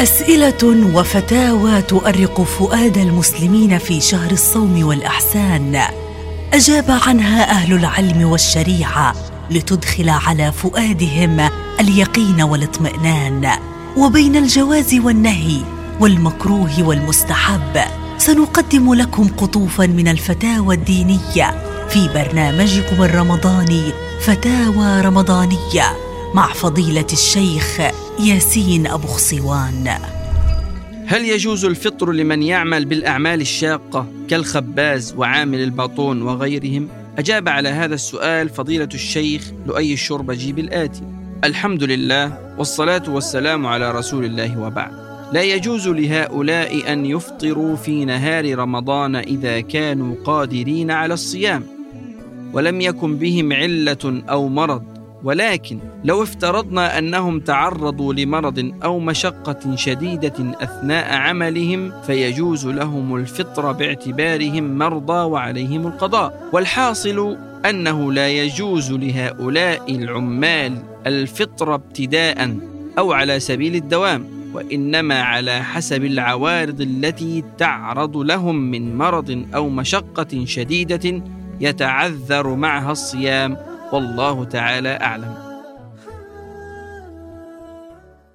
أسئلة وفتاوى تؤرق فؤاد المسلمين في شهر الصوم والأحسان. أجاب عنها أهل العلم والشريعة لتدخل على فؤادهم اليقين والاطمئنان. وبين الجواز والنهي والمكروه والمستحب سنقدم لكم قطوفا من الفتاوى الدينية في برنامجكم الرمضاني فتاوى رمضانية مع فضيلة الشيخ ياسين أبو خصوان هل يجوز الفطر لمن يعمل بالأعمال الشاقة كالخباز وعامل الباطون وغيرهم؟ أجاب على هذا السؤال فضيلة الشيخ لؤي الشربجي بالاتي الحمد لله والصلاة والسلام على رسول الله وبعد. لا يجوز لهؤلاء أن يفطروا في نهار رمضان إذا كانوا قادرين على الصيام ولم يكن بهم علة أو مرض. ولكن لو افترضنا أنهم تعرضوا لمرض أو مشقة شديدة أثناء عملهم فيجوز لهم الفطر باعتبارهم مرضى وعليهم القضاء. والحاصل أنه لا يجوز لهؤلاء العمال الفطر ابتداء أو على سبيل الدوام وإنما على حسب العوارض التي تعرض لهم من مرض أو مشقة شديدة يتعذر معها الصيام والله تعالى أعلم.